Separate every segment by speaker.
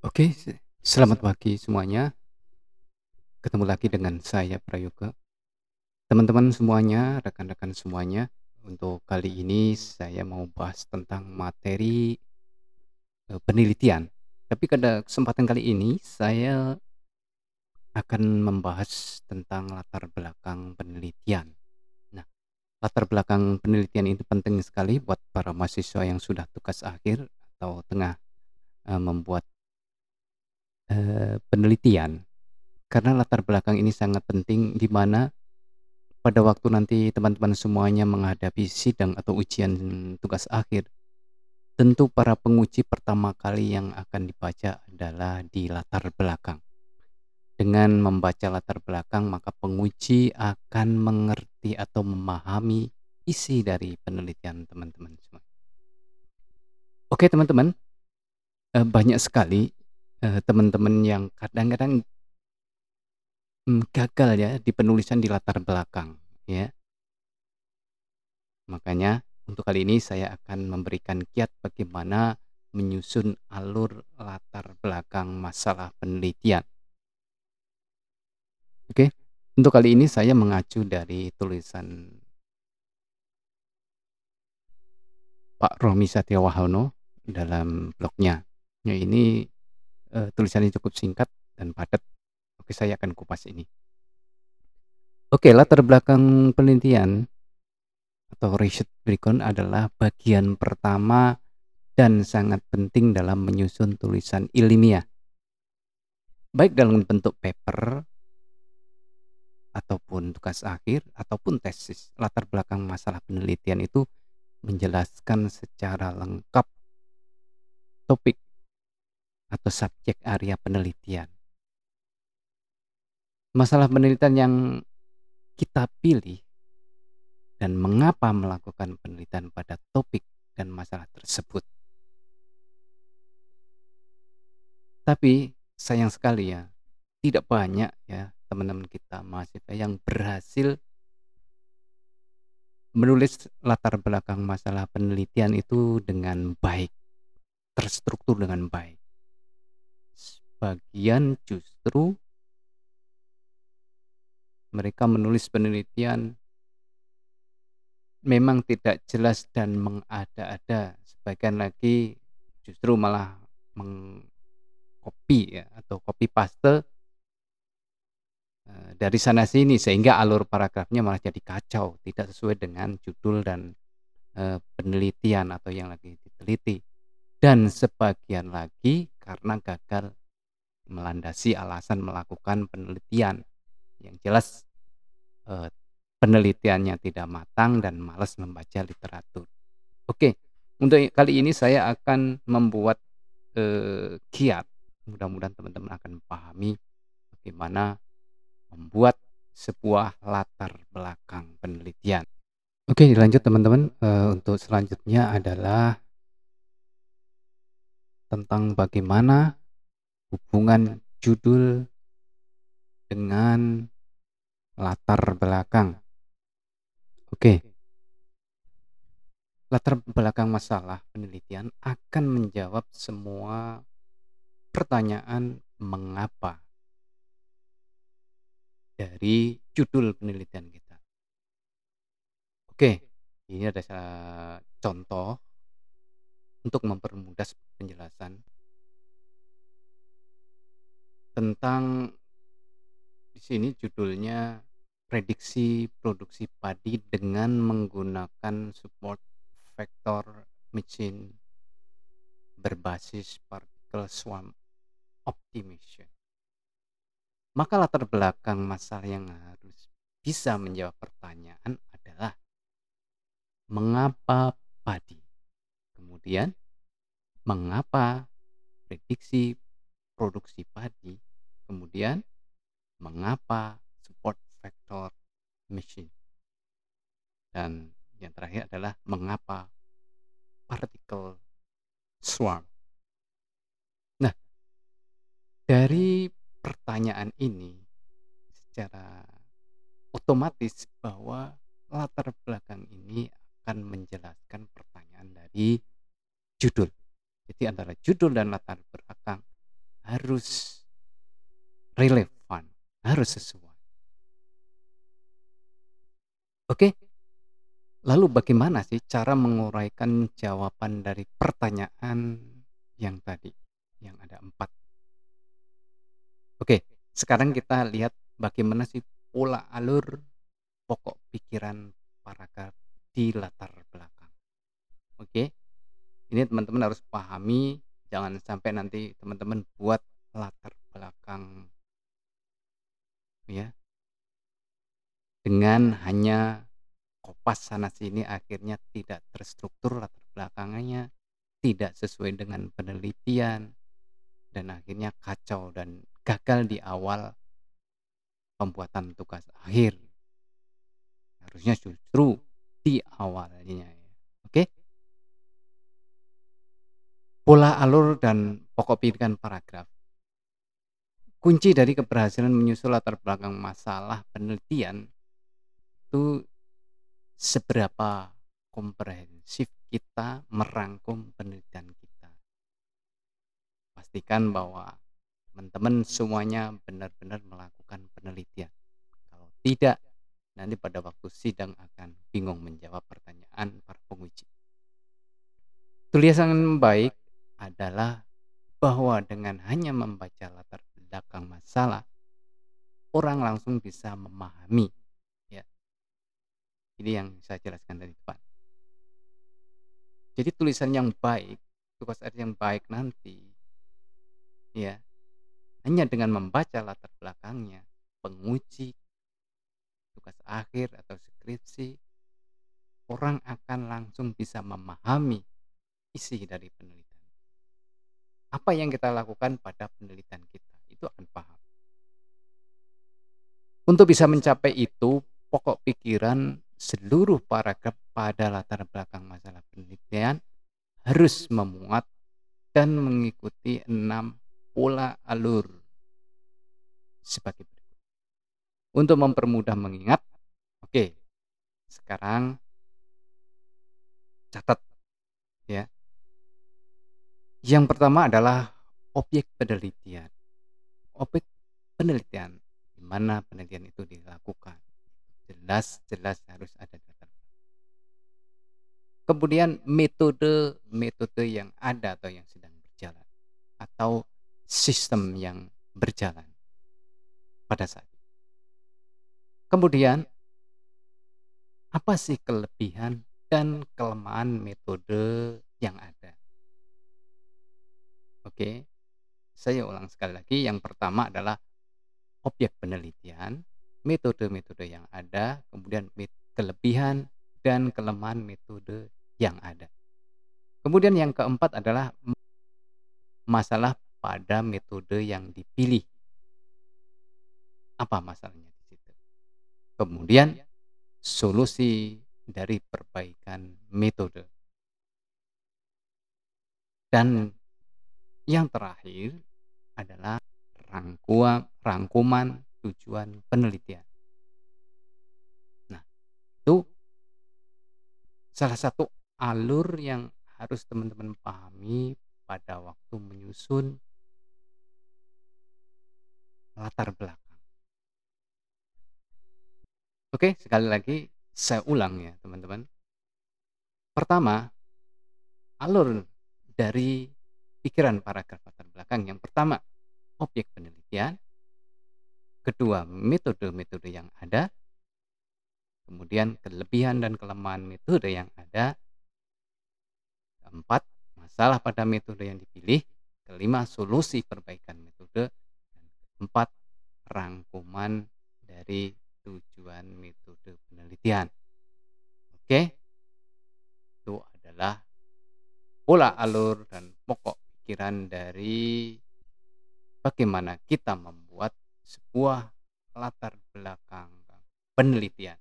Speaker 1: Oke, se selamat pagi semuanya. Ketemu lagi dengan saya Prayoga. Teman-teman semuanya, rekan-rekan semuanya, untuk kali ini saya mau bahas tentang materi eee, penelitian. Tapi pada kesempatan kali ini saya akan membahas tentang latar belakang penelitian. Nah, latar belakang penelitian itu penting sekali buat para mahasiswa yang sudah tugas akhir atau tengah, eee, membuat eee, penelitian. Karena latar belakang ini sangat penting di mana pada waktu nanti teman-teman semuanya menghadapi sidang atau ujian tugas akhir, tentu para penguji pertama kali yang akan dibaca adalah di latar belakang. Dengan membaca latar belakang, maka penguji akan mengerti atau memahami isi dari penelitian teman-teman semua. Oke teman-teman, eee, banyak sekali, eee, teman-teman yang kadang-kadang mmm, gagal ya di penulisan di latar belakang, ya. Makanya untuk kali ini saya akan memberikan kiat bagaimana menyusun alur latar belakang masalah penelitian. Oke, untuk kali ini saya mengacu dari tulisan Pak Romy Satriawahono dalam blognya. Ya ini, eee, tulisannya cukup singkat dan padat. Oke, saya akan kupas ini. Oke, latar belakang penelitian atau riset berikut adalah bagian pertama dan sangat penting dalam menyusun tulisan ilmiah. Baik dalam bentuk paper ataupun tugas akhir ataupun tesis. Latar belakang masalah penelitian itu menjelaskan secara lengkap topik atau subjek area penelitian. Masalah penelitian yang kita pilih dan mengapa melakukan penelitian pada topik dan masalah tersebut. Tapi sayang sekali ya, tidak banyak ya teman-teman kita mahasiswa yang berhasil menulis latar belakang masalah penelitian itu dengan baik, terstruktur dengan baik. Sebagian justru mereka menulis penelitian memang tidak jelas dan mengada-ada, sebagian lagi justru malah mengcopy ya atau copy paste eee, dari sana sini sehingga alur paragrafnya malah jadi kacau, tidak sesuai dengan judul dan, eee, penelitian atau yang lagi diteliti. Dan sebagian lagi karena gagal melandasi alasan melakukan penelitian. Yang jelas, eee, penelitiannya tidak matang dan malas membaca literatur. Oke, untuk kali ini saya akan membuat, eee, kiat, mudah-mudahan teman-teman akan memahami bagaimana membuat sebuah latar belakang penelitian. Oke, lanjut teman-teman, eee, untuk selanjutnya adalah tentang bagaimana hubungan judul dengan latar belakang. Oke. Latar belakang masalah penelitian akan menjawab semua pertanyaan mengapa dari judul penelitian kita. Oke, ini ada contoh untuk mempermudah penjelasan tentang di sini judulnya prediksi produksi padi dengan menggunakan support vector machine berbasis particle swarm optimization. Maka latar belakang masalah yang harus bisa menjawab pertanyaan adalah mengapa padi? Kemudian mengapa prediksi produksi padi? Kemudian mengapa support vector machine? Dan yang terakhir adalah mengapa particle swarm? Nah, dari pertanyaan ini secara otomatis bahwa latar belakang ini akan menjelaskan pertanyaan dari judul. Jadi antara judul dan latar belakang harus relevan, harus sesuai. Oke. Lalu bagaimana sih cara menguraikan jawaban dari pertanyaan yang tadi, yang ada 4? Oke, sekarang kita lihat bagaimana sih pola alur pokok pikiran paragraf di latar belakang. Oke. Ini teman-teman harus pahami, jangan sampai nanti teman-teman buat latar belakang ya. Dengan hanya kopas sana sini akhirnya tidak terstruktur latar belakangnya, tidak sesuai dengan penelitian, dan akhirnya kacau dan gagal di awal pembuatan tugas akhir. Harusnya justru di awalnya ya. Oke? Pola alur dan pokok pikiran paragraf. Kunci dari keberhasilan menyusul latar belakang masalah penelitian itu seberapa komprehensif kita merangkum penelitian kita. Pastikan bahwa teman-teman semuanya benar-benar melakukan penelitian. Kalau tidak, nanti pada waktu sidang akan bingung menjawab pertanyaan para penguji. Tulisan baik adalah bahwa dengan hanya membaca latar belakang masalah, orang langsung bisa memahami. Ya. Ini yang saya jelaskan dari depan. Jadi tulisan yang baik, tugas akhir yang baik nanti, ya, hanya dengan membaca latar belakangnya, penguji, tugas akhir atau skripsi, orang akan langsung bisa memahami isi dari penelitian apa yang kita lakukan pada penelitian kita itu akan paham. Untuk bisa mencapai itu, pokok pikiran seluruh paragraf pada latar belakang masalah penelitian harus memuat dan mengikuti enam pola alur sebagai berikut. Untuk mempermudah mengingat, oke, sekarang catat ya yang pertama adalah objek penelitian. Objek penelitian di mana penelitian itu dilakukan. Jelas-jelas harus ada data. Kemudian metode-metode yang ada atau yang sedang berjalan atau sistem yang berjalan pada saat itu. Kemudian apa sih kelebihan dan kelemahan metode yang ada? Oke. Saya ulang sekali lagi, yang pertama adalah objek penelitian, metode-metode yang ada, kemudian kelebihan dan kelemahan metode yang ada. Kemudian yang keempat adalah masalah pada metode yang dipilih. Apa masalahnya di situ? Kemudian solusi dari perbaikan metode. Dan yang terakhir adalah rangkuan, rangkuman tujuan penelitian. Nah, itu salah satu alur yang harus teman-teman pahami pada waktu menyusun latar belakang. Oke, sekali lagi saya ulang ya, teman-teman. Pertama, alur dari pikiran paragraf latar belakang. Yang pertama, objek penelitian. Kedua, metode-metode yang ada. Kemudian kelebihan dan kelemahan metode yang ada. Keempat, masalah pada metode yang dipilih. Kelima, solusi perbaikan metode. Dan keempat, rangkuman dari tujuan metode penelitian. Oke, itu adalah pola alur dan pokok pikiran dari bagaimana kita membuat sebuah latar belakang penelitian.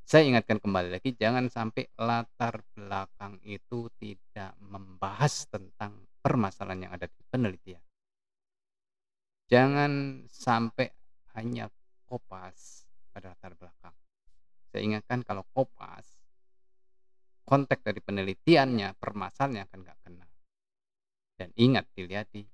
Speaker 1: Saya ingatkan kembali lagi, jangan sampai latar belakang itu tidak membahas tentang permasalahan yang ada di penelitian. Jangan sampai hanya kopas pada latar belakang. Saya ingatkan kalau kopas, konteks dari penelitiannya, permasalahannya akan nggak kenal. Dan ingat dilihat di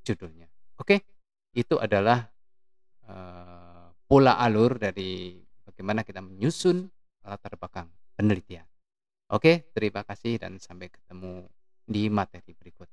Speaker 1: judulnya. Oke, itu adalah, eee, pola alur dari bagaimana kita menyusun latar belakang penelitian. Oke, terima kasih dan sampai ketemu di materi berikut.